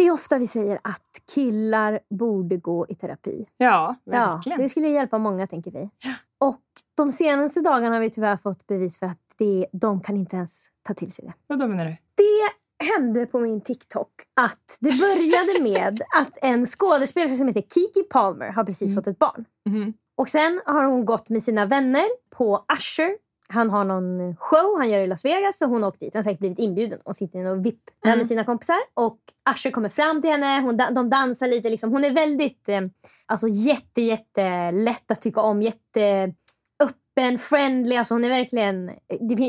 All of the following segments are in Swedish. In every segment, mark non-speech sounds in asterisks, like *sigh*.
Det är ofta vi säger att killar borde gå i terapi. Ja, Ja, verkligen. det skulle hjälpa många, tänker vi. Och de senaste dagarna har vi tyvärr fått bevis för att det, de kan inte ens ta till sig det. Vadå menar du? Det hände på min TikTok att det började med *laughs* att en skådespelare som heter Kiki Palmer har precis fått ett barn. Mhm. Och sen har hon gått med sina vänner på Usher. Han har någon show han gör i Las Vegas och hon har åkt dit. Han har säkert blivit inbjuden och sitter i någon VIP Mm. med sina kompisar. Och Usher kommer fram till henne. Hon, de dansar lite. Liksom. Hon är väldigt eh, alltså, jätte, jätte lätt att tycka om. Jätte öppen, friendly. Alltså, hon är verkligen...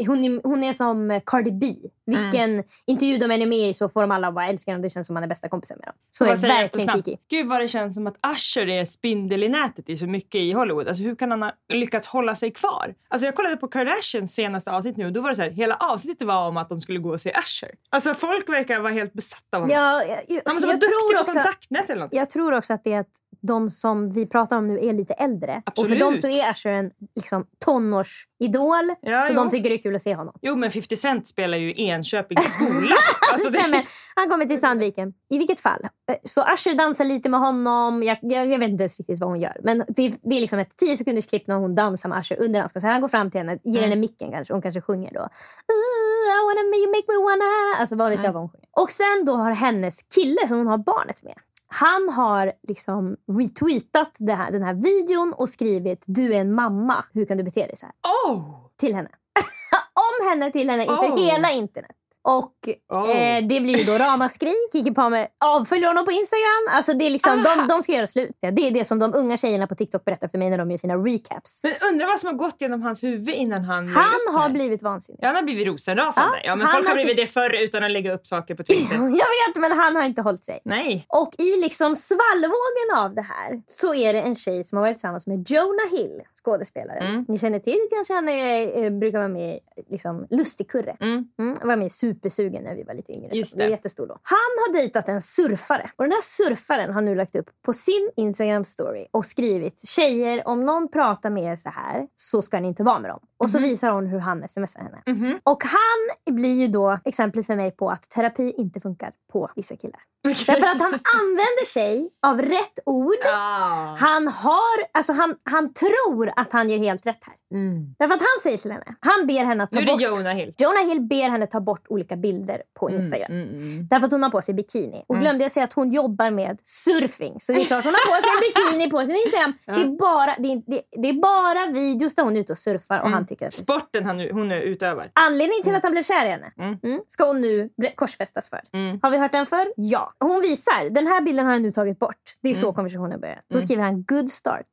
Hon är, hon är som Cardi B. Vilken Mm. intervju de än är med i så får de alla bara älska henne. Det känns som man är bästa kompisen med dem. Så är verkligen. Kiki. Gud vad det känns som att Usher är spindel i nätet i så mycket i Hollywood. Alltså hur kan han ha lyckats hålla sig kvar? Alltså jag kollade på Kardashians senaste avsnitt nu och då var det så här, hela avsnittet var om att de skulle gå och se Usher. Alltså folk verkar vara helt besatta av honom. Ja, jag, jag, Han måste vara duktig tror på också, kontaktnät eller något. jag tror också att det är att de som vi pratar om nu är lite äldre. Och för Absolut. dem så är Usher en liksom, tonårsidol. Ja, så jo. de tycker det är kul att se honom. Jo men 50 Cent spelar ju Enköpings skola. *laughs* alltså, det. Han kommer till Sandviken. I vilket fall. eh, Så Usher dansar lite med honom. Jag, jag, jag vet inte riktigt vad hon gör. Men det, det är liksom ett 10 sekunders klipp när hon dansar med Usher under hans. Han går fram till henne, ger Mm. henne micken kanske. Hon kanske sjunger då. I wanna make, you make me wanna. Alltså vad vet jag vad hon sjunger. Och sen då har hennes kille som hon har barnet med. Han har liksom retweetat här, den här videon och skrivit du är en mamma, hur kan du bete dig så här? Oh! till henne. *laughs* Om henne till henne inför Oh. hela internet. Och Oh. eh, det blir ju då ramaskri. Kiki Palmer avföljer honom på Instagram. Alltså det är liksom, de, de ska göra slut. Ja, Det är det som de unga tjejerna på TikTok berättar för mig när de gör sina recaps. Men undrar vad som har gått genom hans huvud innan han Han har blivit vansinnig. Ja, han har blivit rosenrasande. Ja, Ja, men folk har har blivit det förr utan att lägga upp saker på Twitter. *laughs* Jag vet, men han har inte hållit sig. Nej. Och i liksom svallvågen av det här så är det en tjej som har varit tillsammans med Jonah Hill, skådespelaren. Mm. Ni känner till kanske han är, eh, brukar vara med i liksom, Lustigkurre. Mm. Mm, han var med i Supersugen när vi var lite yngre. Just det. jättestor då. Han har dejtat en surfare. Och den här surfaren har nu lagt upp på sin Instagram story och skrivit Tjejer, om någon pratar med er så här så ska ni inte vara med dem. Och så visar hon hur han smsar henne. Mhm. Och han blir ju då exemplet för mig på att terapi inte funkar på vissa killar. Därför att han använder sig av rätt ord. Ah. Han, har, alltså han, han tror att han gör helt rätt här. Mm. Därför att han säger till henne, han ber henne att ta Nu är det bort... Jonah Hill. Jonah Hill ber henne ta bort olika bilder på Instagram. Mm, mm. Därför att hon har på sig bikini. Och glömde jag säga att hon jobbar med surfing. Så det är klart hon har på sig en bikini på sin Instagram. *laughs* Det, är bara, det, är, det, det är bara videos där hon är ute och surfar och han tycker att är Sporten han, hon nu utövar. Anledningen till att han blev kär i henne Mm. mm, ska hon nu korsfästas för. Mm. Har vi hört den för? Ja. Hon visar. Den här bilden har jag nu tagit bort. Det är så konversationen börjar. Då skriver han good start.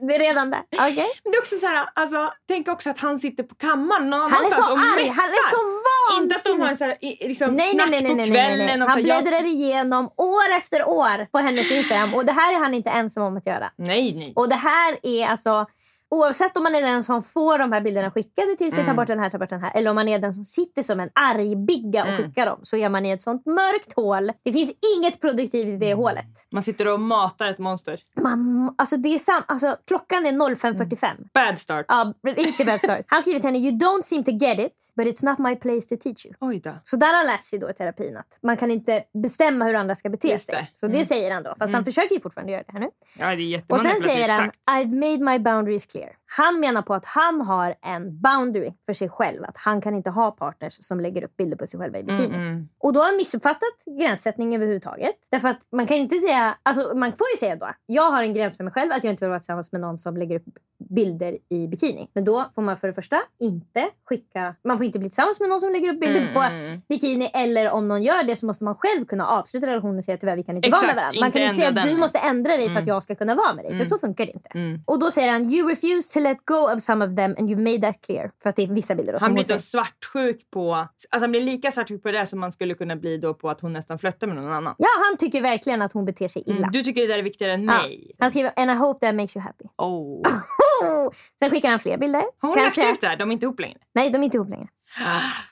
det, det är redan där. Okej. Men det är också så här, alltså, tänk också att han sitter på kammaren någon Han är så och arg. messar. Han är så Inte att de har så här, liksom, Nej, nej, snack nej, nej, på nej, nej, kvällen. nej. så Han jag- bläddrar igenom år efter år på hennes Instagram och det här är han inte ensam om att göra. Nej, nej. Och det här är alltså Oavsett om man är den som får de här bilderna skickade till sig, Mm. ta bort den här, ta bort den här. Eller om man är den som sitter som en argbigga och Mm. skickar dem. Så är man i ett sånt mörkt hål. Det finns inget produktivt i det Mm. hålet. Man sitter och matar ett monster. Man, alltså det är sam, alltså klockan är 05.45. Bad start. Ja, riktigt bad start. Han skriver till henne “You don't seem to get it, but it's not my place to teach you”. Oj då. Så där har han lärt sig då i terapin att man kan inte bestämma hur andra ska bete Just sig. det. Så det säger han då. Fast han försöker ju fortfarande göra det här nu. Ja, det är Och sen säger han. “I've made my boundaries clear”. year. Han menar på att han har en boundary för sig själv. Att han kan inte ha partners som lägger upp bilder på sig själva i bikini. Mm, Och då har han missuppfattat gränssättning överhuvudtaget. Därför att man kan inte säga, alltså man får ju säga då, jag har en gräns för mig själv att jag inte vill vara tillsammans med någon som lägger upp bilder i bikini. Men då får man för det första inte skicka, man får inte bli tillsammans med någon som lägger upp bilder Mm, på mm. bikini. Eller om någon gör det så måste man själv kunna avsluta relationen och säga tyvärr vi kan inte vara med Exakt, varandra. Man kan inte säga att du måste ändra dig för att Mm. jag ska kunna vara med dig. För så funkar det inte. Mm. Och då säger han you refuse to let go of some of them and you made that clear. För att det är vissa bilder då, Han blir så svartsjuk på... Alltså han blir lika svartsjuk på det som man skulle kunna bli då på att hon nästan flörtar med någon annan. Ja, han tycker verkligen att hon beter sig illa. Mm, du tycker det där är viktigare än Ja. mig? Han skriver and I hope that makes you happy. Oh! *laughs* Sen skickar han fler bilder. Har hon Kanske- lagt ut det här? De är inte ihop längre? Nej, de är inte ihop längre.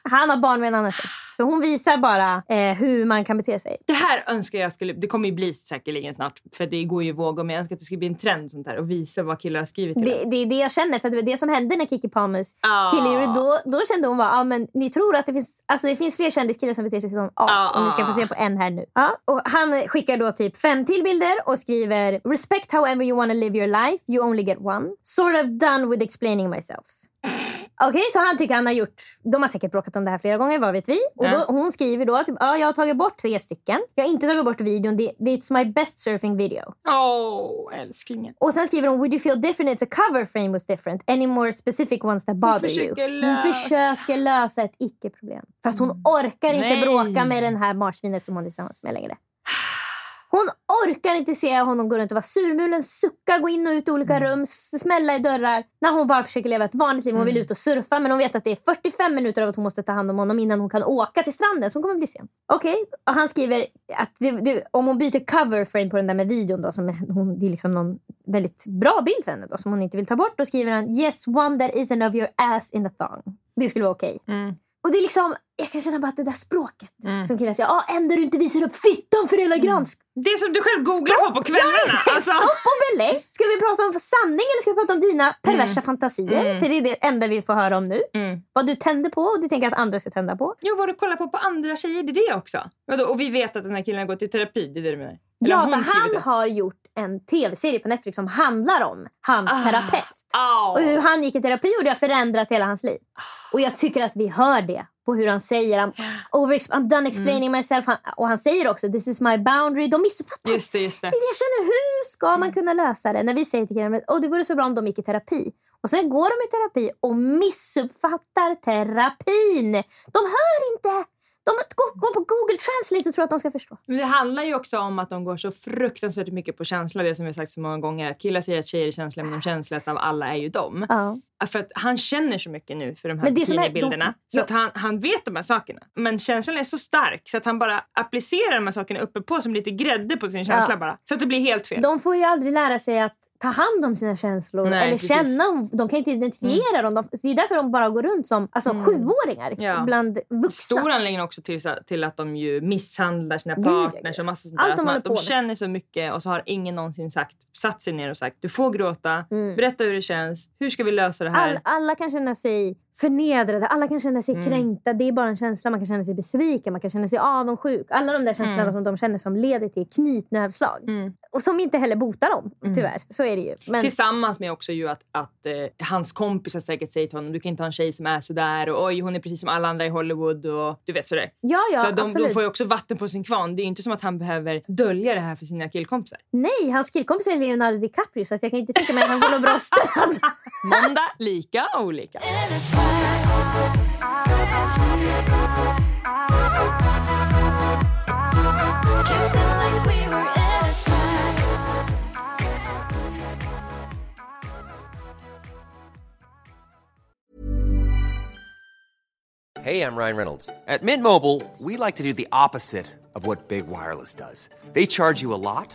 Han har barn med en annan tjej. Så hon visar bara eh, hur man kan bete sig. Det här önskar jag skulle... Det kommer ju bli säkerligen snart. För det går ju vågor. Men jag önskar att det skulle bli en trend sånt här. Och visa vad killar har skrivit till Det, det är det jag känner, för det var det som hände när Kiki Palmers Ah. kille då, då kände hon bara, ah, men ni tror att det finns, alltså det finns fler kändiskillar som beter sig som as. Ah. Om ni ska få se på en här nu. Ja, och han skickar då typ fem till bilder och skriver “Respect however you wanna live your life, you only get one. Sort of done with explaining myself”. Okej, så han tycker han har gjort... De har säkert bråkat om det här flera gånger, vad vet vi? Och då, hon skriver då typ, ja, jag har tagit bort tre stycken. Jag har inte tagit bort videon. Det, it's my best surfing video. Åh, älsklingen. Och sen skriver hon, would you feel different if the cover frame was different? Any more specific ones that bother you? Hon försöker lösa ett icke-problem. För att hon orkar inte Nej. bråka med den här marsvinet som hon är tillsammans med längre. Orkar inte se honom gå runt och vara surmulen, sucka, gå in och ut i olika rum, s- smälla i dörrar. När hon bara försöker leva ett vanligt liv. Hon vill ut och surfa men hon vet att det är 45 minuter av att hon måste ta hand om honom innan hon kan åka till stranden så hon kommer bli sen. Okej, och han skriver att det, det, om hon byter cover frame på den där med videon då, som hon, det är liksom någon väldigt bra bild för henne då, som hon inte vill ta bort. Då skriver han yes one that isn't of your ass in a thong. Det skulle vara okej. Mm. Och det är liksom, jag kan känna bara att det där språket som killar säger, ah, ändå du inte visar upp fittan för hela gransk. Det som du själv googlar på på kvällarna. Alltså. Stopp och belägg! Ska vi prata om sanning eller ska vi prata om dina perversa fantasier? Mm. För det är det enda vi får höra om nu. Mm. Vad du tänder på och du tänker att andra ska tända på. Jo, vad du kollar på på andra tjejer, det är det också. Vadå? Och vi vet att den här killen har gått i terapi, det är det du menar? Ja, för han det. har gjort en tv-serie på Netflix som handlar om hans Ah. terapeut. Au. Och hur han gick i terapi och det har förändrat hela hans liv. Och jag tycker att vi hör det på hur han säger I'm, over, I'm done explaining myself. Han, och han säger också this is my boundary. De missuppfattar. Just det, just det. Jag känner, hur ska man kunna lösa det? När vi säger till killarna att det vore så bra om de gick i terapi. Och sen går de i terapi och missuppfattar terapin. De hör inte. De går, går på Google Translate och tror att de ska förstå. Men det handlar ju också om att de går så fruktansvärt mycket på känsla. Det som vi har sagt så många gånger. Att killar säger att tjejer är känsliga men de känsligaste av alla är ju de. Ja. För att han känner så mycket nu för de här bikinibilderna. de- Så att han, han vet de här sakerna. Men känslan är så stark så att han bara applicerar de här sakerna uppe på som lite grädde på sin känsla Ja. bara. Så att det blir helt fel. De får ju aldrig lära sig att ta hand om sina känslor Nej, eller precis. Mm. känna dem. De kan inte identifiera dem. De, det är därför de bara går runt som alltså, sjuåringar Ja. bland vuxna. Stor anledning också till, till att de ju misshandlar sina partners och massa sånt Allt där. Att de man, de känner så mycket och så har ingen någonsin sagt, satt sig ner och sagt du får gråta, Mm. berätta hur det känns, hur ska vi lösa det här? All, alla kan känna sig förnedrade, alla kan känna sig Mm. kränkta. Det är bara en känsla. Man kan känna sig besviken, man kan känna sig avundsjuk. Alla de där känslorna som de känner som leder till knytnävsslag. Mm. Och som inte heller botar dem, tyvärr. Så är det ju. Men, Tillsammans med också ju att, att eh, hans kompisar säkert säger till honom du kan inte ha en tjej som är sådär och oj hon är precis som alla andra i Hollywood och du vet sådär. ja, ja, så de, absolut. de får ju också vatten på sin kvarn. Det är inte som att han behöver dölja det här för sina killkompisar. Nej, hans killkompis är Leonardo DiCaprio så att jag kan inte tänka mig att han får något bra stöd. *laughs* Måndag, lika olika. *laughs* Hey, I'm Ryan Reynolds. At Mint Mobile, we like to do the opposite of what Big Wireless does. They charge you a lot,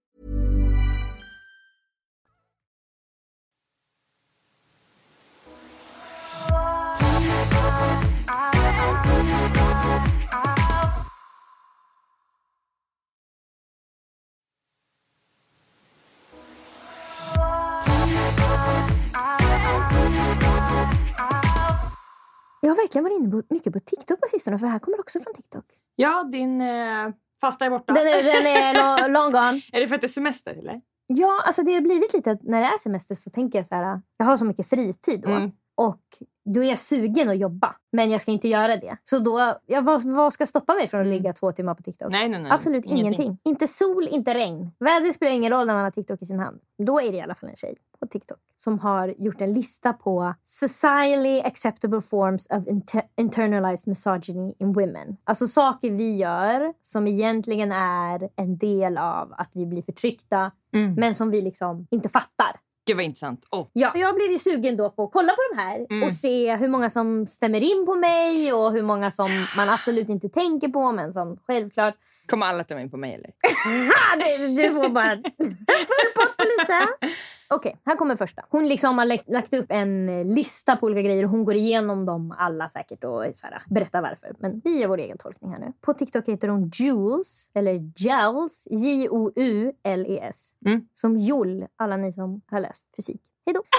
Jag har verkligen varit inne på, mycket på TikTok på sistone, för det här kommer också från TikTok. Ja, din eh, fasta är borta. Den är, den är *laughs* lo- long gone. Är det för att det är semester eller? Ja, alltså det har blivit lite att när det är semester så tänker jag så här, jag har så mycket fritid då. Mm. Och då är jag sugen att jobba, men jag ska inte göra det. Så då, ja, vad, vad ska stoppa mig från att ligga två timmar på TikTok? Nej, nej, nej. Absolut ingenting. Inte sol, inte regn. Vädret spelar ingen roll när man har TikTok i sin hand. Då är det i alla fall en tjej på TikTok som har gjort en lista på socially acceptable forms of inter- internalized misogyny in women. Alltså saker vi gör som egentligen är en del av att vi blir förtryckta Mm. men som vi liksom inte fattar. Gud vad intressant. Oh. Ja, jag blev ju sugen då på att kolla på de här Mm. och se hur många som stämmer in på mig och hur många som man absolut inte tänker på men som självklart Kommer alla ta in på mig eller? Du, du får bara full pott på Lisa. Okej, här kommer första. Hon liksom har lagt, upp en lista på olika grejer och hon går igenom dem alla säkert och så här, berättar varför. Men vi gör vår egen tolkning här nu. På TikTok heter hon Jules, eller Joules, J-O-U-L-E-S. Mm. Som Joll, alla ni som har läst fysik. Hej då! *laughs*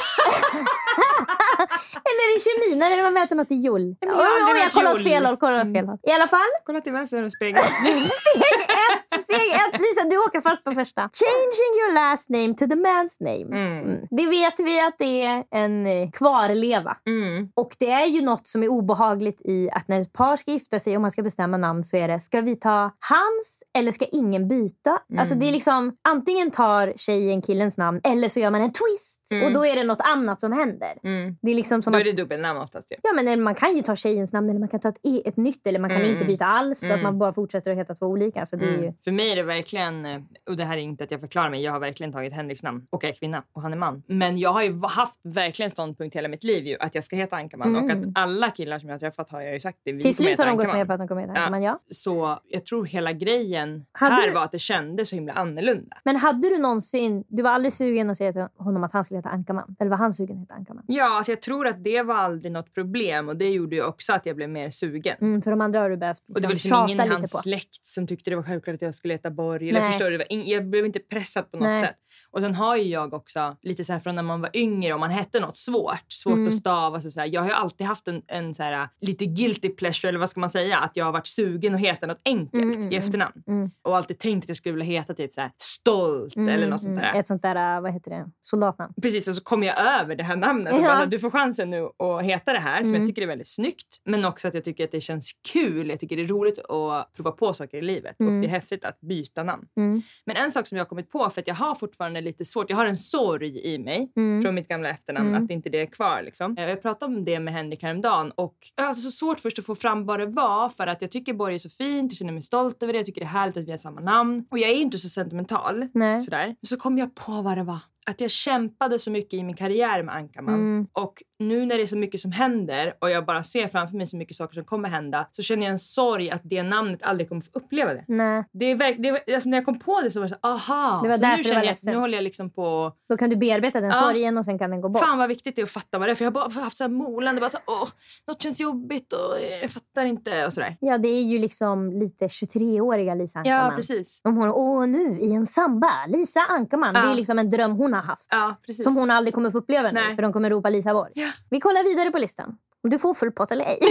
*laughs* eller i kemi, när man mäter något i joule. Men Oj, jag kollar åt fel håll. Kollar åt fel håll. I alla fall, Kolla till vänster och spegel. *laughs* Steg ett! Steg ett! Lisa, du åker fast på första. Changing your last name to the man's name. Mm. Det vet vi att det är en eh, kvarleva. Mm. Och det är ju något som är obehagligt i att när ett par ska gifta sig och man ska bestämma namn så är det, ska vi ta hans eller ska ingen byta? Alltså det är liksom, antingen tar tjejen killens namn eller så gör man en twist. Och då är det något annat som händer. Mm. Det är liksom som Då är det dubbelnamn oftast ju. Ja, men man kan ju ta tjejens namn eller man kan ta ett, e- ett nytt eller man kan inte byta alls så att man bara fortsätter att heta två olika. Så det är ju, För mig är det verkligen, eh, och det här är inte att jag förklarar mig, jag har verkligen tagit Henriks namn och är kvinna och han är man. Men jag har ju haft verkligen ståndpunkt hela mitt liv ju att jag ska heta Ankarman och att alla killar som jag har träffat har jag ju sagt det. Vi till slut har de gått med på att de kommer heta Ja. Ankarman, ja. Så jag tror hela grejen Hade här du- var att det kändes så himla annorlunda. Men hade du någonsin, du var aldrig sugen att säga till honom att han skulle heta Ankarman? Eller var han sugen att heta Ankarman? Ja, alltså jag tror att det var aldrig något problem och det gjorde ju också att jag blev mer sugen. Mm, för de andra har du behövt Och det var liksom, liksom ingen i hans släkt som tyckte det var självklart att jag skulle heta Borg. Eller förstår du? Jag blev inte pressad på något Nej. sätt. Och sen har ju jag också lite så här från när man var yngre om man hette något svårt, svårt Mm. att stava. Så så här, jag har ju alltid haft en, en så här, lite guilty pleasure eller vad ska man säga? Att jag har varit sugen att heta något enkelt i efternamn. Och alltid tänkt att jag skulle vilja heta typ så här stolt eller något sånt där. Mm, ett sånt där, äh, vad heter det, soldatnamn. Precis, sen så kom jag över det här namnet. Och Ja. bara, du får chansen nu att heta det här som Mm. jag tycker är väldigt snyggt. Men också att jag tycker att det känns kul. Jag tycker det är roligt att prova på saker i livet. Mm. Och det är häftigt att byta namn. Mm. Men en sak som jag har kommit på, för att jag har fortfarande lite svårt, jag har en sorg i mig Mm. från mitt gamla efternamn, Mm. att inte det är kvar. Liksom. Eh, Jag pratade om det med Henrik häromdagen och jag hade så svårt först att få fram vad det var för att jag tycker Borg är så fint, jag känner mig stolt över det, jag tycker det är härligt att vi har samma namn. Och jag är inte så sentimental. Nej. Sådär. Men så kom jag på vad det var. Att jag kämpade så mycket i min karriär med Ankarman. Mm. Och nu när det är så mycket som händer och jag bara ser framför mig så mycket saker som kommer hända så känner jag en sorg att det namnet aldrig kommer få uppleva det. Nej, Det är verk, det var, alltså när jag kom på det så var det så aha. Det var så nu känner jag. Nu håller jag liksom på... då kan du bearbeta den Ja. sorgen och sen kan den gå bort. Fan vad viktigt det är att fatta vad det är. För jag har bara haft så här molande. Bara så, åh, något känns jobbigt och jag fattar inte och sådär. Ja, det är ju liksom lite 23-åriga Lisa Ankarman. Ja, precis. Om hon, åh nu i en samba, Lisa Ankarman. Ja. Det är liksom en dröm hon har haft. Ja. Som hon aldrig kommer få uppleva nu, Nej. för de kommer ropa Lisa Borg. Ja. Vi kollar vidare på listan. Om du får full pott eller ej. *laughs*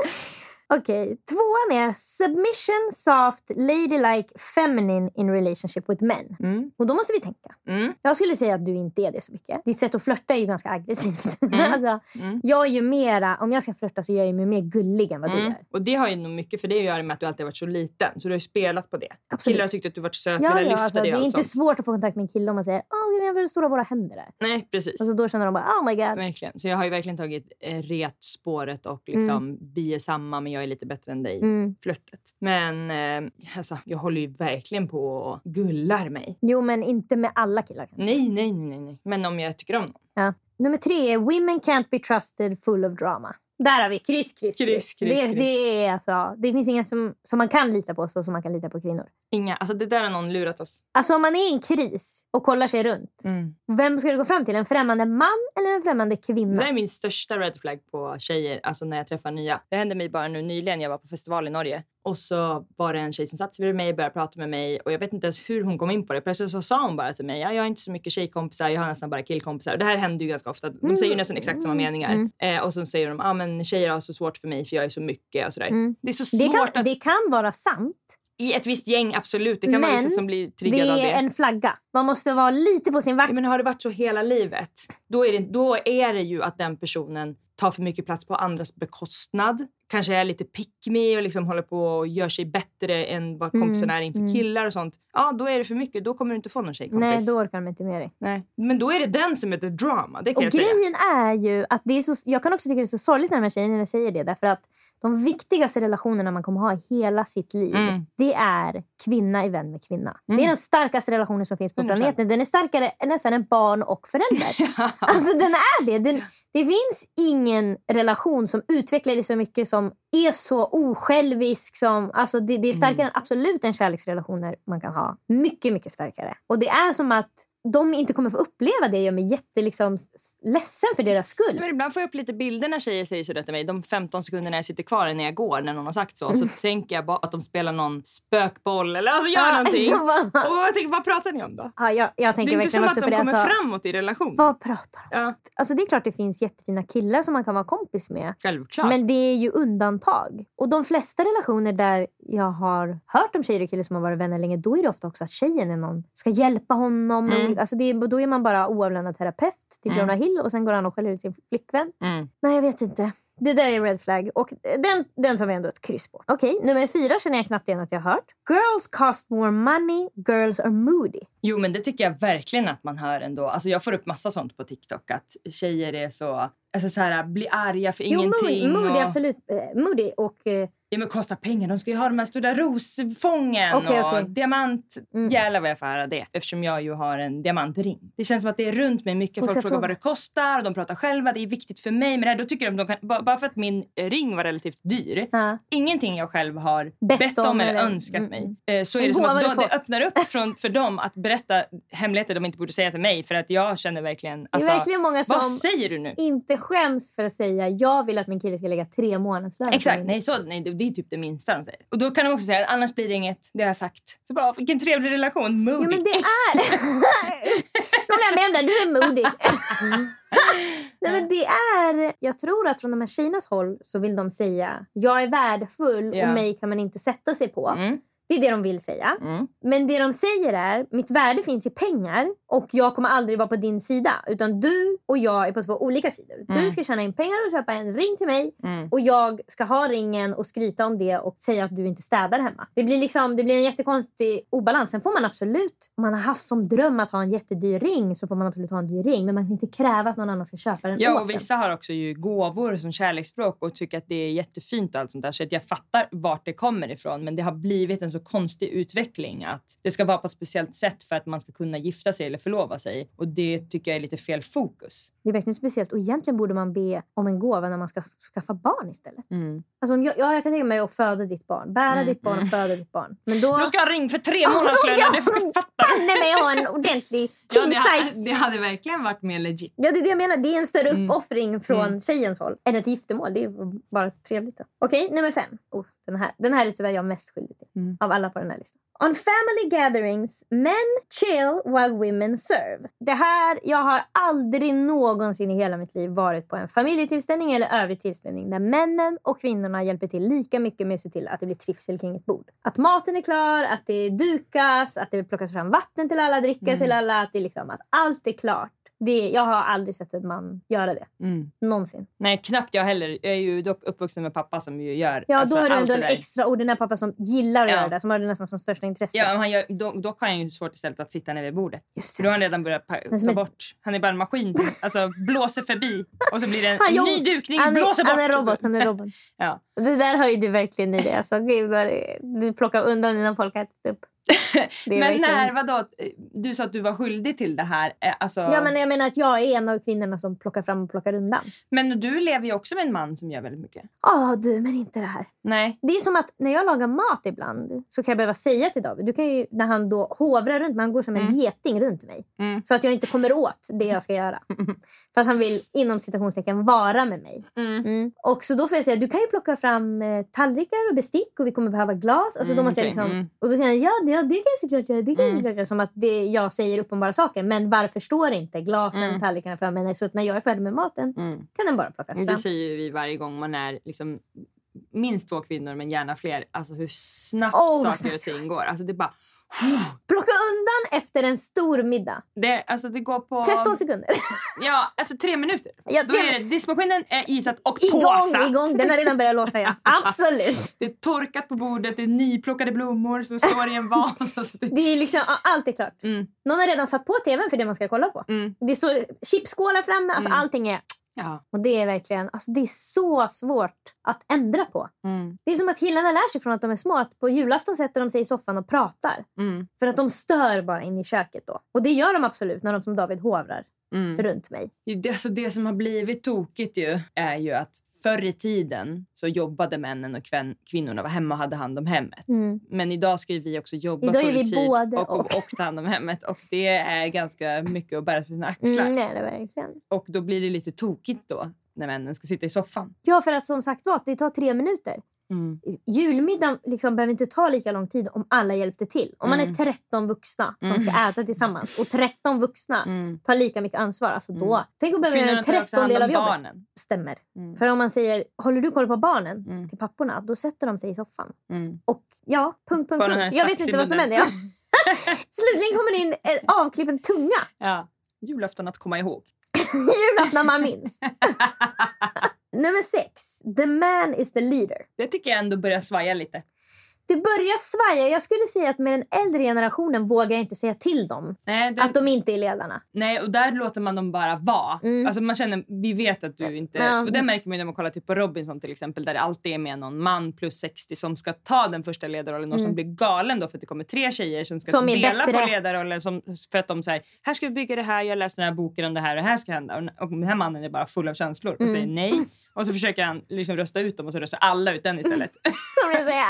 *laughs* Okej, tvåan är submission, soft, ladylike, feminine in relationship with men. Mm. Och då måste vi tänka. Mm. Jag skulle säga att du inte är det så mycket. Ditt sätt att flörta är ju ganska aggressivt. *laughs* Mm. alltså, Mm. Jag är ju mera, om jag ska flörta så gör jag mig mer gullig än vad du Mm. gör. Och det har ju nog mycket för det att göra med att du alltid har varit så liten. Så du har ju spelat på det. Absolut. Killar har tyckt att du varit söt, Ja, ja, alltså, dig det är inte svårt att få kontakt med en kille om man säger oh, jag hur stora våra händer är. Nej, precis. Alltså, då känner de bara oh my god. Verkligen. Så jag har ju verkligen tagit eh, retspåret och liksom vi är samma men jag är lite bättre än dig. Mm. Flörtet. Men eh, alltså, jag håller ju verkligen på och gullar mig. Jo, men inte med alla killar. nej, nej, nej, nej. Men om jag tycker om någon. Ja. Nummer tre är Women can't be trusted full of drama. Där har vi kryss, kryss, kryss. Kryss, kryss, det, kryss. Det, är alltså, det finns inga som, som man kan lita på så som man kan lita på kvinnor. Inga. Alltså det där har någon lurat oss. Alltså om man är i en kris och kollar sig runt. Mm. Vem ska du gå fram till? En främmande man eller en främmande Det kvinna? där är min största red flag på tjejer, alltså när jag träffar nya. Det hände mig bara nu nyligen, jag var på festival i Norge. Och så var det en tjej som satte sig bredvid mig och började prata med mig. Och jag vet inte ens hur hon kom in på det. Plötsligt så sa hon bara till mig, ja, jag har inte så mycket tjejkompisar, jag har nästan bara killkompisar. Och det här händer ju ganska ofta. De säger ju nästan exakt samma meningar. Eh, och så säger de, ah, men tjejer har så svårt för mig för jag är så mycket och sådär. Mm. Det är så Det svårt kan, att... det kan vara sant. I ett visst gäng, absolut. Det kan vara Men vissa som blir Det triggade av det. är en flagga. Man måste vara lite på sin vakt. Ja, men har det varit så hela livet, då är, det, då är det ju att den personen tar för mycket plats på andras bekostnad. Kanske är lite pick me och liksom håller på och gör sig bättre än vad Mm, är inför mm. killar och sånt. Ja, då är det för mycket. Då kommer du inte få någon tjejkompis. Nej, då orkar de inte med dig. Nej. Men då är det den som är the drama. Det kan Och jag säga. grejen är ju att det är så, jag kan också tycka det är så sorgligt när de här tjejerna säger det. Därför att de viktigaste relationerna man kommer ha i hela sitt liv, Mm. det är kvinna i vän med kvinna. Det Mm. är den starkaste relationen som finns på 100%. planeten. Den är starkare än nästan än barn och förälder. *laughs* Alltså den är det. Den, det finns ingen relation som utvecklar dig så mycket som är så osjälvisk. Som, alltså det, det är starkare än absolut en kärleksrelationer man kan ha. Mycket, mycket starkare. Och det är som att de inte kommer få uppleva det gör mig jätte, liksom, ledsen för deras skull. Men ibland får jag upp lite bilder när tjejer säger sådär till mig. De 15 sekunderna jag sitter kvar när jag går när någon har sagt så. Så tänker jag bara att de spelar någon spökboll eller alltså gör någonting. Och jag tänker, vad pratar ni om då? Ja, jag, jag Det tänker är inte som att de det. kommer Alltså, framåt i relationen. vad pratar de om? Ja, Alltså det är klart det finns jättefina killar som man kan vara kompis med. självklart. Men det är ju undantag. Och de flesta relationer där jag har hört om tjejer och killar som har varit vänner länge, då är det ofta också att tjejen är någon, ska hjälpa honom. med Mm. Alltså det då är man bara oavlönad terapeut till Mm. Jonah Hill och sen går han och skäller ut sin flickvän. Mm. Nej, jag vet inte. Det där är red flag och den, den tar vi ändå ett kryss på. Okej, nummer fyra känner jag knappt igen att jag har hört. Girls cost more money, girls are moody. Jo, men det tycker jag verkligen att man hör ändå. Alltså, jag får upp massa sånt på TikTok. Att tjejer är så... Alltså så här, blir arga för Jo, ingenting. moody, moody och, absolut. Eh, moody och... Eh, Ja, men kostar pengar. De ska ju ha de här stora rosfången Okej, och okej. diamant. Mm. Jävlar vad jag får höra det. Eftersom jag ju har en diamantring. Det känns som att det är runt mig mycket. Folk frågar fråga? vad det kostar och de pratar själva. Det är viktigt för mig det här. Då tycker de, de kan, bara för att min ring var relativt dyr. ja. Ingenting jag själv har Bett bett, om eller, eller- önskat mm, mig. mm. Eh, Så är det som att då, det öppnar upp *laughs* från, för dem att berätta hemligheter de inte borde säga till mig. För att jag känner verkligen... Det Alltså, är verkligen många som vad säger du nu? inte skäms för att säga jag vill att min kille ska lägga tre månadslön på Exakt, nej, så, nej det, det är typ det minsta de säger. Och då kan de också säga annars blir det inget, det har jag sagt. Så bara, vilken trevlig relation, moody. Jo men det är... *laughs* De där, du är modig. *laughs* Nej men det är... Jag tror att från de här tjejernas håll så vill de säga jag är värdefull Ja. och mig kan man inte sätta sig på. Mm. Det är det de vill säga. Mm. Men det de säger är, mitt värde finns i pengar och jag kommer aldrig vara på din sida. Utan du och jag är på två olika sidor. Du ska tjäna in pengar och köpa en ring till mig Mm. och jag ska ha ringen och skryta om det och säga att du inte städar hemma. Det blir, liksom, det blir en jättekonstig obalans. Sen får man absolut, om man har haft som dröm att ha en jättedyr ring så får man absolut ha en dyr ring. Men man kan inte kräva att någon annan ska köpa den Ja, och vissa har också ju gåvor som kärleksspråk och tycker att det är jättefint och allt sånt där. Så att jag fattar vart det kommer ifrån. Men det har blivit en så konstig utveckling att det ska vara på ett speciellt sätt för att man ska kunna gifta sig eller förlova sig. Och det tycker jag är lite fel fokus. Det är verkligen speciellt. Och egentligen borde man be om en gåva när man ska skaffa barn istället. Mm. Alltså, jag, ja, jag kan tänka mig att föda ditt barn. Bära ditt barn och föda ditt barn. Men då... Då ska jag ha ring för tre Då ska månadslöner. jag banne mig ha en ordentlig *laughs* Ja, king det, hade, size. det hade verkligen varit mer legit. Ja, det är det jag menar. Det är en större Mm. uppoffring från Mm. tjejens håll än ett giftermål. Det är bara trevligt. då. Okej, nummer fem. Oh, den, här. den här är tyvärr jag mest skyldig till Mm. av alla på den här listan. On family gatherings, men chill while women serve. Det här, jag har aldrig någonsin i hela mitt liv varit på en familjetillställning eller övrig tillställning där männen och kvinnorna hjälper till lika mycket med att se till att det blir trivsel kring ett bord. Att maten är klar, att det dukas, att det plockas fram vatten till alla, dricka till alla, att, det liksom, att allt är klart. Det, jag har aldrig sett en man göra det. Mm. Någonsin. Nej, knappt jag heller. Jag är ju dock uppvuxen med pappa som ju gör Ja, alltså, då har du ändå det en extraordinär pappa som gillar att Ja. göra det. Som har det nästan som största intresse. Ja, han gör, dock, dock har han ju svårt istället att sitta nere vid bordet. Just För då har han redan börjat ta bort. Han är bara en maskin som *laughs* alltså, blåser förbi och så blir det en, Han en ny dukning, han är, blåser bort. Han är robot. Han är robot. *laughs* Ja. Det där har ju du verkligen i dig. Alltså, det- du plockar undan innan folk har ätit upp. *laughs* Men verkligen- när, vadå? Du sa att du var skyldig till det här. Eh, Alltså, Ja, men jag menar att jag är en av kvinnorna som plockar fram och plockar undan. men du lever ju också med en man som gör väldigt mycket. Ja, du, men inte det här. Nej. Det är som att när jag lagar mat ibland så kan jag behöva säga till David, du kan ju, när han då hovrar runt mig, han går som en geting runt mig. Mm. Så att jag inte kommer åt det jag ska göra. För att han vill inom citationstecken vara med mig. Mm. Och så då får jag säga, du kan ju plocka fram eh, tallrikar och bestick och vi kommer behöva glas. Alltså, då Mm, måste jag okej. liksom, Mm. Och då säger han, ja, ja det kan jag såklart göra. Det kan Mm. såklart göra. Som att det, jag säger uppenbara saker. Men varför står inte glasen, Mm. tallrikarna för mig? Så att när jag är färdig med maten Mm. kan den bara plockas fram. Det säger vi varje gång man är liksom minst två kvinnor men gärna fler. Alltså hur snabbt vad saker och ting går. Alltså det bara... Plocka undan efter en stor middag. Det, alltså det går på... 13 sekunder. *laughs* Ja, alltså tre minuter. Ja, Då tre- är det, diskmaskinen är isatt och igång, påsatt. igång. Den har redan börjat låta. *laughs* Ja. Absolut. Det är torkat på bordet, det är nyplockade blommor som står i en *laughs* vas. Alltså det, Det är liksom, allt är klart. Mm. Någon har redan satt på tvn för det man ska kolla på. mm, Det står chipsskålar framme. Alltså Mm. Allting är... ja. Och det är verkligen alltså det är så svårt att ändra på. Mm, Det är som att killarna lär sig från att de är små. Att på julafton sätter de sig i soffan och pratar. mm, För att de stör bara in i köket då. Och det gör de absolut när de som David hovrar mm. runt mig. Det, alltså det som har blivit tokigt ju är ju att förr i tiden så jobbade männen och kvän, kvinnorna var hemma och hade hand om hemmet. Mm. Men idag ska vi också jobba Idag är full vi tid både och, och, och. och ta hand om hemmet. Och det är ganska mycket att bära på sina axlar. Mm, nej, det verkligen. Och då blir det lite tokigt då när männen ska sitta i soffan. Ja, för att som sagt var, det tar tre minuter. Julmiddagen liksom behöver inte ta lika lång tid om alla hjälpte till. Om man är 13 vuxna som ska äta tillsammans och 13 vuxna tar lika mycket ansvar. Alltså då, Tänk att behöva göra en trettondel av jobbet. barnen. Stämmer. Mm. För om man säger håller du koll på barnen Mm. till papporna, då sätter de sig i soffan. Mm. Och ja, punkt, punkt, punkt. Jag vet inte vad som händer. *laughs* Slutligen kommer det in en avklippen tunga. Ja. Julafton att komma ihåg. *laughs* Julafton man minns. *laughs* Nummer sex. The man is the leader. Det tycker jag ändå börjar svaja lite. Det börjar svaja. Jag skulle säga att med den äldre generationen vågar jag inte säga till dem Nej, det, att de inte är ledarna. nej, och där låter man dem bara vara. Mm. Alltså man känner, vi vet att du inte... Ja. Och det märker man ju när man kollar typ på Robinson till exempel där det alltid är med någon man plus 60 som ska ta den första ledarrollen och som blir galen då för att det kommer tre tjejer som ska Mm. Som dela bättre. på ledarrollen som, för att de säger här ska vi bygga det här, jag har läst den här boken om det här och det här ska hända. Och, och den här mannen är bara full av känslor och Mm. säger nej. Och så försöker han liksom rösta ut dem och så röstar alla ut den istället. *laughs*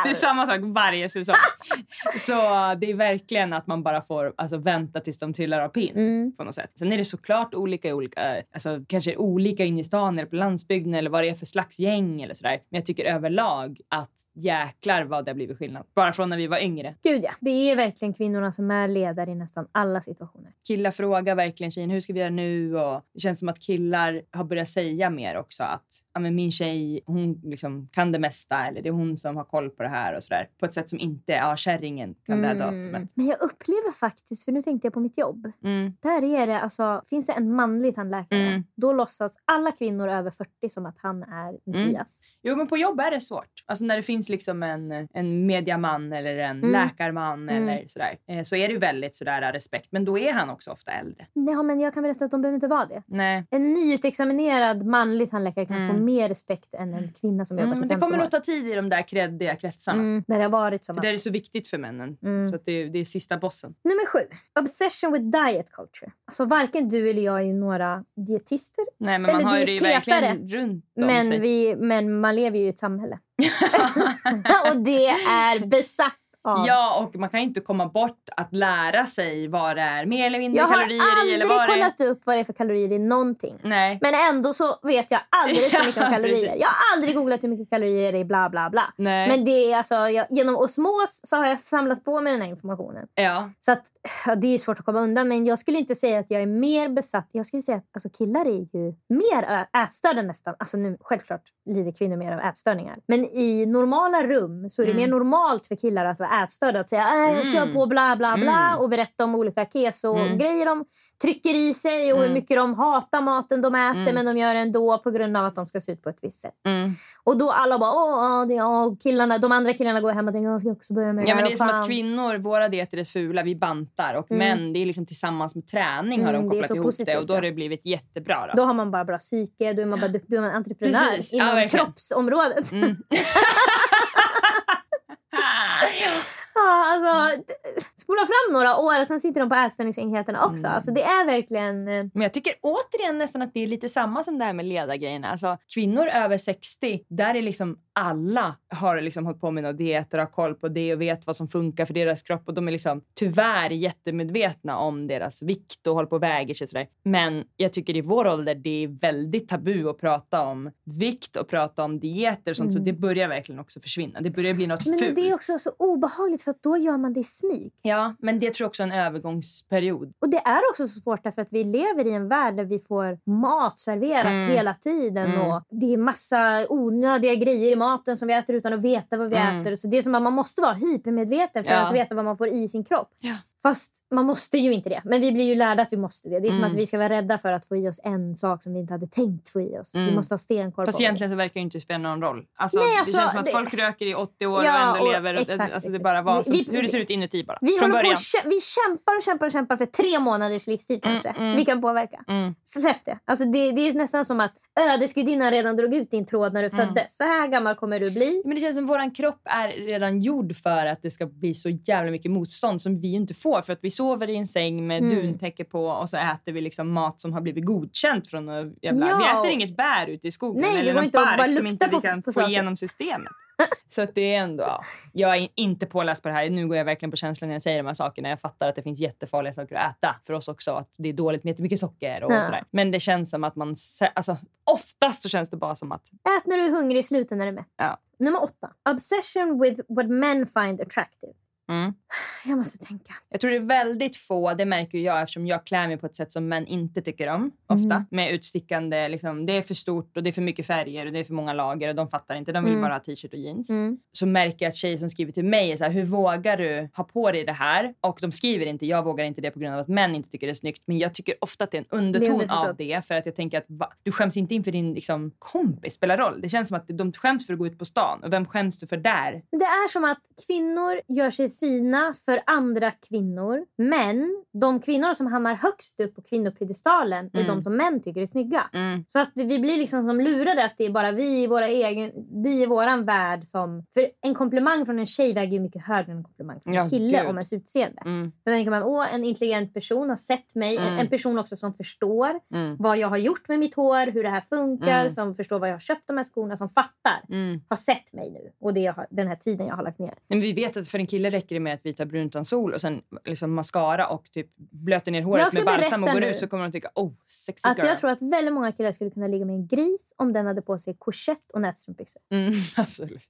Det är samma sak varje säsong. *laughs* Så det är verkligen att man bara får alltså, vänta tills de trillar av pinn. Mm. På något sätt. Sen är det såklart olika olika, alltså, kanske olika in i stan eller på landsbygden eller vad det är för slags gäng eller sådär. Men jag tycker överlag att jäklar vad det har blivit skillnad. Bara från när vi var yngre. Gud ja. Det är verkligen kvinnorna som är ledare i nästan alla situationer. Killar frågar verkligen tjejen hur ska vi göra nu? Och det känns som att killar har börjat säga mer också att ja, men min tjej hon liksom kan det mesta eller det är hon som har koll på det här och sådär. På ett sätt som inte ja, kärringen kan det här datumet. Men jag upplever faktiskt, för nu tänkte jag på mitt jobb. Mm. Där är det, alltså, finns det en manlig tandläkare, Mm. då låtsas alla kvinnor över 40 som att han är Messias. Jo, men på jobb är det svårt. Alltså när det finns liksom en, en mediaman eller en Mm. läkarman eller sådär, eh, så är det väldigt sådär respekt. Men då är han också ofta äldre. Ja, men jag kan berätta att de behöver inte vara det. Nej. En nyutexaminerad manlig tandläkare kan få mer respekt än en kvinna som jobbat Mm, i men det 15 kommer år. nog ta tid i de där kreddiga kretsarna. Mm, där det har varit som För att... det är så viktigt för männen. Så att det, det är sista bossen. Nummer sju. Obsession with diet culture. Alltså varken du eller jag är några dietister. Nej, men man Eller har det ju dietetare. runt om Men, sig. vi, men man lever ju i ett samhälle. *laughs* *laughs* och det är besatt av. Ja, och man kan inte komma bort att lära sig vad det är mer eller mindre jag har kalorier i. aldrig vad det är. kollat upp vad det är för kalorier i någonting. Nej. Men ändå så vet jag alldeles *laughs* för mycket om kalorier. Jag har aldrig googlat hur mycket kalorier det är bla bla bla. Nej. Men det är alltså, jag, genom osmos så har jag samlat på mig den här informationen. Ja. Så att, ja, det är svårt att komma undan. Men jag skulle inte säga att jag är mer besatt. Jag skulle säga att alltså, killar är ju mer ätstörda nästan. Alltså nu, självklart lider kvinnor mer av ätstörningar. Men i normala rum så är det Mm. mer normalt för killar att vara ätstörda. Att säga äh, jag kör på bla bla bla Mm. och berätta om olika keso-grejer de trycker i sig och hur Mm. mycket de hatar maten de äter Mm. men de gör det ändå på grund av att de ska se ut på ett visst sätt. Mm. Och då alla bara åh, ja, det, ja, killarna, de andra killarna går hem och tänker jag ska också börja med Ja, det men det är som fan." att kvinnor, våra dieter är fula, vi bantar. Och män, det är liksom tillsammans med träning har Mm, de det kopplat så ihop positivt, det. Och då har ja. det blivit jättebra. Då. Då har man bara bra psyke, då är man bara duktig, då är man entreprenör Precis, ja, inom verkligen. kroppsområdet. *laughs* *laughs* Ja, alltså, spola fram några år, sen sitter de på ätstörningsenheterna också. Mm. Alltså, det är verkligen... eh, Men jag tycker återigen nästan att det är lite samma som det här med ledargrejerna. Alltså, kvinnor över 60, där är liksom alla har liksom hållit på med några dieter, har koll på det och vet vad som funkar för deras kropp. Och de är liksom tyvärr jättemedvetna om deras vikt och håller på och väger sig. och Sådär. Men jag tycker i vår ålder det är väldigt tabu att prata om vikt och prata om dieter och sånt. Så det börjar verkligen också försvinna. Det börjar bli något Men fult. det är också så obehagligt för att då gör man det i smyg. Ja, men det tror jag också är en övergångsperiod. Och det är också så svårt därför att vi lever i en värld där vi får mat serverat Mm. hela tiden. Mm. Och det är massa onödiga grejer i maten som vi äter utan att veta vad vi Mm. äter. Så det är som att man måste vara hypermedveten för Ja. att ens veta vad man får i sin kropp. Ja. Fast man måste ju inte det. Men vi blir ju lärda att vi måste det. Det är som Mm. att vi ska vara rädda för att få i oss en sak som vi inte hade tänkt få i oss. Vi Mm. måste ha stenkoll Fast på egentligen så verkar det inte spela någon roll. Alltså, Nej, det alltså, känns som att det- folk röker i 80 år Ja, och ändå och- lever. exakt, alltså, det exakt. bara vad som, Vi- vi- hur det ser ut inuti bara. Vi, Från på början. kä- vi kämpar och kämpar och kämpar för tre månaders livstid kanske. mm. Vi kan påverka. Mm. Så släpp det. Alltså det. Det är nästan som att ödesgudinnan redan drog ut din tråd när du Mm. föddes. Så här gammal kommer du bli. Men det känns som våran kropp är redan gjord för att det ska bli så jävla mycket motstånd som vi inte får. För att vi sover i en säng med Mm. duntäcke på och så äter vi liksom mat som har blivit godkänt från något jävla... Ja, Vi äter inget bär ute i skogen Nej, eller någon bark bara som inte vi på- kan på få igenom systemet. *laughs* Så att det är ändå... Ja. Jag är inte påläst på det här. Nu går jag verkligen på känslan när jag säger de här sakerna. Jag fattar att det finns jättefarliga saker att äta för oss också. Att det är dåligt med jättemycket socker och Ja. sådär. Men det känns som att man... Alltså, oftast så känns det bara som att... Ät när du är hungrig, sluta när du är mätt. Ja. Nummer åtta. Obsession with what men find attractive. Mm. Jag måste tänka. Jag tror det är väldigt få, det märker jag eftersom jag klär mig på ett sätt som män inte tycker om. Ofta. Mm. Med utstickande, liksom, det är för stort och det är för mycket färger och det är för många lager och de fattar inte. De vill Mm. bara ha t-shirt och jeans. Mm. Så märker jag att tjejer som skriver till mig är så här, hur vågar du ha på dig det här? Och de skriver inte, jag vågar inte det på grund av att män inte tycker det är snyggt. Men jag tycker ofta att det är en underton Det är av det. För att jag tänker att va, du skäms inte inför din liksom, kompis, spelar roll. Det känns som att de skäms för att gå ut på stan. Och vem skäms du för där? Det är som att kvinnor gör sig fina för andra kvinnor. Men de kvinnor som hamnar högst upp på kvinnopiedestalen är Mm. de som män tycker är snygga. Så att vi blir liksom som lurade att det är bara vi i, våra egen, vi i våran värld som... För en komplimang från en tjej väger ju mycket högre än en komplimang från en Ja, kille gud. om ens utseende. Mm. Då tänker man åh en intelligent person har sett mig. En, Mm. en person också som förstår Mm. vad jag har gjort med mitt hår, hur det här funkar, Mm. som förstår vad jag har köpt de här skorna, som fattar. Mm. Har sett mig nu och det har, den här tiden jag har lagt ner. Men vi vet att för en kille räcker det med att vi tar bruntonsol och sen liksom mascara och typ blöter ner håret med balsam och går ut så kommer de tycka oh, sexy Att girl. jag tror att väldigt många killar skulle kunna ligga med en gris om den hade på sig korsett och nätstrumpbyxor. mm, *laughs* absolut.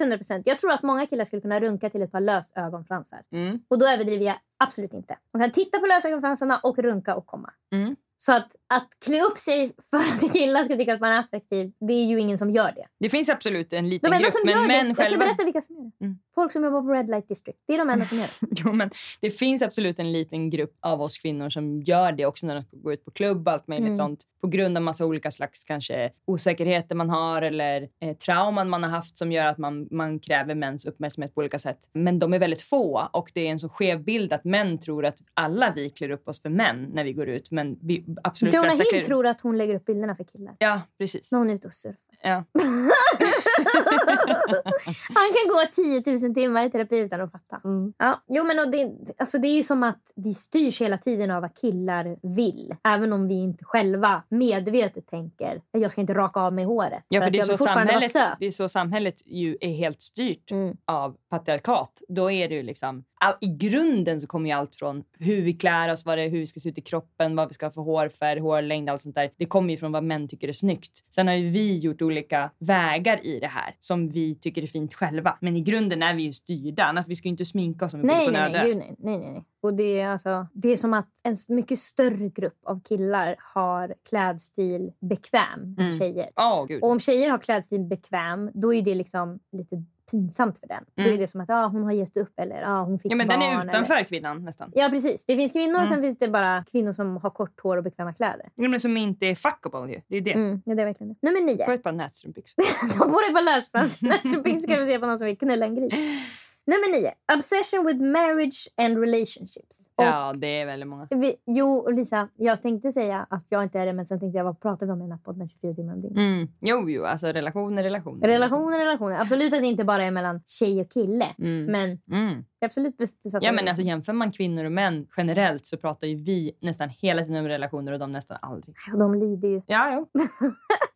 100 procent. Jag tror att många killar skulle kunna runka till ett par lösögonfransar. Mm. Och då överdriver jag absolut inte. Man kan titta på lösögonfransarna och runka och komma. Mm. Så att, att klä upp sig för att killar ska tycka att man är attraktiv, det är ju ingen som gör det. Det finns absolut en liten De grupp, som men gör män det, jag ska själva... berätta vilka som gör det. Mm. Folk som jobbar på Red Light District. Det är de enda som gör det. *laughs* Jo, men det finns absolut en liten grupp av oss kvinnor som gör det också när de ska gå ut på klubb och allt möjligt Mm. sånt. På grund av massa olika slags kanske osäkerheter man har eller eh, trauman man har haft som gör att man, man kräver mäns uppmärksamhet på olika sätt. Men de är väldigt få och det är en så skev bild att män tror att alla vi klär upp oss för män när vi går ut. Men vi absolut Jonah Hill tror att hon lägger upp bilderna för killar. Ja, precis. När hon är ute och surfar. Ja. *laughs* *laughs* *laughs* Han kan gå 10 000 timmar i terapi utan att fatta. Mm. Ja. Jo, men och det, alltså det är ju som att vi styrs hela tiden av vad killar vill. Även om vi inte själva medvetet tänker jag ska inte raka av mig håret. Ja, för att det är, så samhället, det är så samhället ju är helt styrt Mm. av patriarkat. Då är det ju liksom... All, I grunden så kommer ju allt från hur vi klär oss, vad det hur vi ska se ut i kroppen, vad vi ska ha för hårfärg, hårlängd, allt sånt där. Det kommer ju från vad män tycker är snyggt. Sen har ju vi gjort olika vägar i det här som vi tycker är fint själva. Men i grunden är vi ju styrda. Annars vi ska ju inte sminka oss om vi Nej, på nej, nej, nej, nej, nej. Och det är, alltså, det är som att en mycket större grupp av killar har klädstil bekväm än Mm. tjejer. Gud. Och om tjejer har klädstil bekväm, då är det liksom lite pinsamt för den. Då är Mm. det som att ah, hon har gett upp eller ah, hon fick Ja, men barn. den är utanför Eller... kvinnan nästan. Ja, precis. Det finns kvinnor och sen Mm. finns det bara kvinnor som har kort hår och bekväma kläder. Ja, Men som inte är fuckable ju. Det är det. Mm, ja, det är verkligen det. Nummer nio. Sköt bara nätstrumpbyxor. De *laughs* borde på lösfransar ska vi se på någon som vill knulla en gris. *laughs* Nummer nio. Obsession with marriage and relationships. Och Ja, det är väldigt många. vi, jo, och Lisa, jag tänkte säga att jag inte är det, men sen tänkte jag vad pratar vi om i den här podden 24 timmar om dygnet? Mm. Jo, jo, alltså relationer, relationer. Relationer, relationer. Absolut att det inte bara är mellan tjej och kille. Mm. Men Mm. absolut bes- besatt Ja, men alltså, jämför man kvinnor och män generellt så pratar ju vi nästan hela tiden om relationer och de nästan aldrig. Och De lider ju. Ja, jo. *laughs*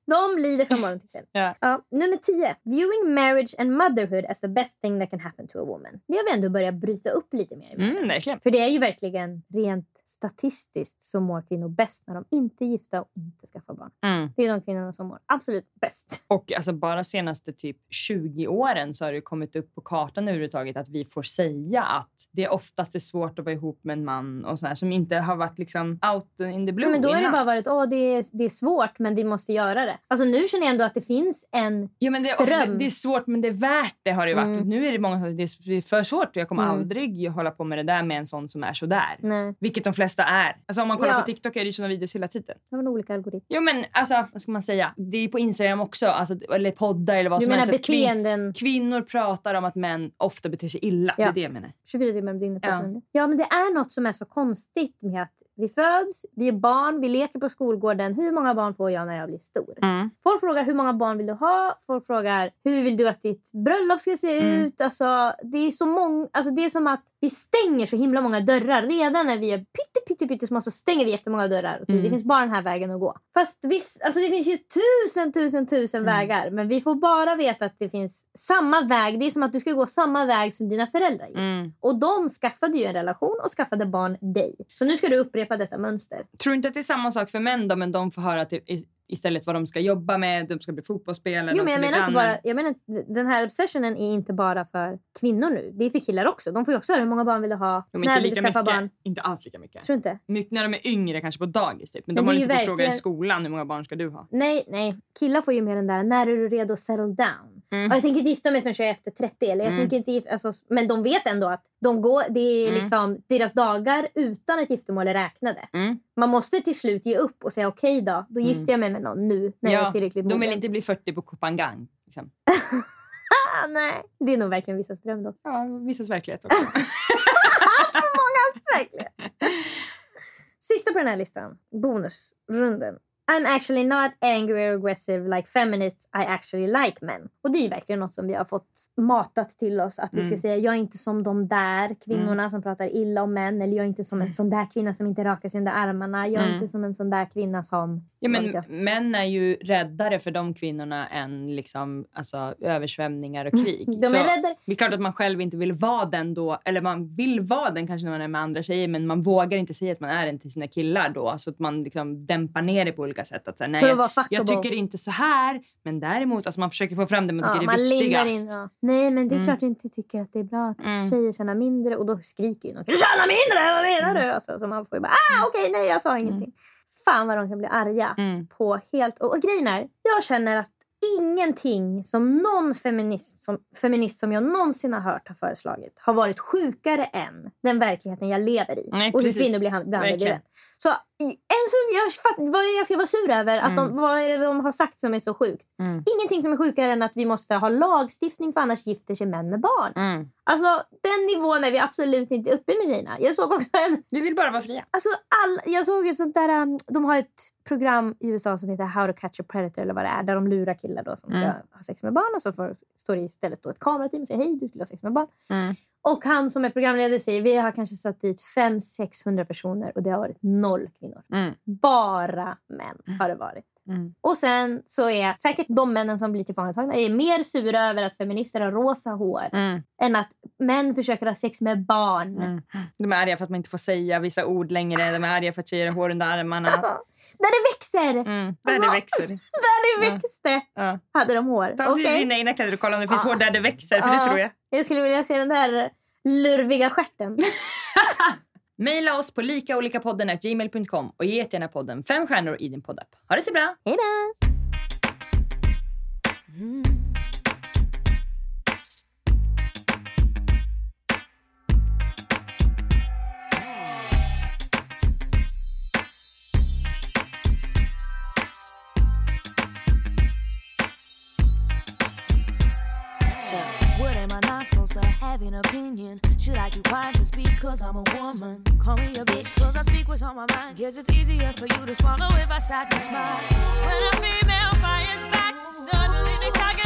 De lider från morgon till *laughs* kväll. Ja. Ja, nummer 10. Viewing marriage and motherhood as the best thing that can happen to a woman. Det har vi ändå börjat bryta upp lite mer. Mm, verkligen. För det är ju verkligen rent statistiskt så mår kvinnor bäst när de inte är gifta och inte skaffar barn. Mm. Det är de kvinnorna som mår absolut bäst. Och alltså, bara senaste typ 20 åren så har det kommit upp på kartan överhuvudtaget att vi får säga att det oftast är svårt att vara ihop med en man och så här, som inte har varit liksom out in the blue men då har det bara varit åh det är, det är svårt men vi måste göra det. Alltså nu känner jag ändå att det finns en Ja, men det, ström. ofta, det är svårt men det är värt det har det varit. Mm. Nu är det många som säger att det är för svårt och jag kommer Mm. aldrig hålla på med det där med en sån som är så där. Vilket de flesta är. Alltså om man kollar Ja. på TikTok är det ju såna videos hela tiden. det har väl olika algoritmer. Jo men alltså vad ska man säga? Det är ju på Instagram också, alltså, eller poddar eller vad Du som menar helst. kvin- beteenden Kvinnor pratar om att män ofta beter sig illa. Ja. Det är det jag menar. 24 timmar om dygnet. Ja. ja men det är något som är så konstigt med att vi föds, vi är barn, vi leker på skolgården. Hur många barn får jag när jag blir stor? Folk frågar hur många barn vill du ha? Folk frågar hur vill du att ditt bröllop ska se Mm. ut? Alltså, det, är så mång, alltså, det är som att vi stänger så himla många dörrar. Redan när vi är pytte, pytte, pytte små så stänger vi jättemånga dörrar. Säger, Mm. Det finns bara den här vägen att gå. Fast visst, alltså, det finns ju tusen, tusen, tusen Mm. vägar. Men vi får bara veta att det finns samma väg. Det är som att du ska gå samma väg som dina föräldrar gick. Mm. Och de skaffade ju en relation och skaffade barn dig. Så nu ska du upprepa detta mönster. Tror inte att det är samma sak för män då, men de får höra i- istället vad de ska jobba med, de ska bli fotbollsspelare. Jo, men jag menar inte bara, jag menar, den här obsessionen är inte bara för kvinnor nu. Det är för killar också. De får också höra hur många barn vill du ha? Jo, när vill du skaffa mycket. barn? Inte alls lika mycket. Tror inte. Mycket när de är yngre, kanske på dagis. Typ. Men, Men de har inte fått fråga i verkligen- skolan hur många barn ska du ha. Nej, nej. Killar får ju mer den där, när är du redo att settle down? Mm. Jag tänker inte gifta mig förrän jag är efter 30. Eller jag tänker inte gifta, alltså, men de vet ändå att de går, det är Mm. liksom, deras dagar utan ett giftermål är räknade. Mm. Man måste till slut ge upp och säga okej då, då gifter jag mig med någon nu när jag är tillräckligt de vill mogen. inte bli 40 på Kopangang. Liksom. *laughs* Nej. Det är nog verkligen vissas dröm dock. Ja, vissas verklighet också. *laughs* Mångas verkligen. Sista på den här listan. Bonusrunden. I'm actually not angry or aggressive like feminists. I actually like men. Och det är ju verkligen något som vi har fått matat till oss. Att vi ska Mm. säga jag är inte som de där kvinnorna som pratar illa om män. Eller jag är inte som en sån där kvinna som inte rakar sig under armarna. Jag är Mm. inte som en sån där kvinna som... Ja, men jag. män är ju räddare för de kvinnorna än liksom, alltså, översvämningar och krig. De är Så räddare. Det är klart att man själv inte vill vara den då. Eller man vill vara den kanske när man är med andra tjejer men man vågar inte säga att man är den till sina killar då. Så att man liksom dämpar ner det på olika sätt. Att, så här, nej, jag, jag tycker inte så här. Men däremot, alltså man försöker få fram det man Ja, tycker man är viktigast. in. Ja. Nej, men det är Mm. klart jag inte tycker att det är bra att Mm. tjejer tjänar mindre. Och då skriker ju någon. Du tjänar mindre! Vad menar du? Alltså, så man får ju bara, ah okej, nej jag sa ingenting. fan vad de kan bli arga Mm. på helt... Och, och grejen är, jag känner att ingenting som någon feminist som, feminist som jag någonsin har hört har föreslagit har varit sjukare än den verkligheten jag lever i. Nej, och hur kvinnor blir hand- behandlade. Så, i- en så jag, fatt, vad är det jag ska vara sur över? Att de, vad är det de har sagt som är så sjukt? Mm. Ingenting som är sjukare än att vi måste ha lagstiftning för annars gifter sig män med barn. Mm. Alltså den nivån är vi absolut inte uppe med tjejerna. Jag såg också en... Vi vill bara vara fria. Alltså all, jag såg ett sånt där... Um, de har ett program i USA som heter How to catch a predator eller vad det är. Där de lurar killar då som ska Mm. ha sex med barn och så får, står det istället då ett kamerateam och säger hej du skulle ha sex med barn. Mm. Och han som är programledare säger vi har kanske satt dit 500-600 personer och det har varit noll kvinnor. Mm. Bara män har det varit. Mm. Och sen så är säkert de männen som blir tillfångatagna är mer sura över att feminister har rosa hår Mm. än att män försöker ha sex med barn. Mm. De är arga för att man inte får säga vissa ord längre. De är arga för att tjejer har hår under armarna. *laughs* Där det växer! Mm. Där Alltså, det växer. *laughs* Där det växte Ja. hade de hår. Ta till Okej. dina egna kläder och kolla om det finns Ja. hår där det växer. För Ja. det tror jag. Jag skulle vilja se den där lurviga stjärten. *laughs* Maila oss på likaolikapodden.gmail.com och ge gärna podden fem stjärnor i din poddapp. Ha det så bra! Hej då! So, Should I keep quiet just because I'm a woman? Call me a bitch because I speak what's on my mind. Guess it's easier for you to swallow if I sat and smile. When a female fires back, suddenly they talk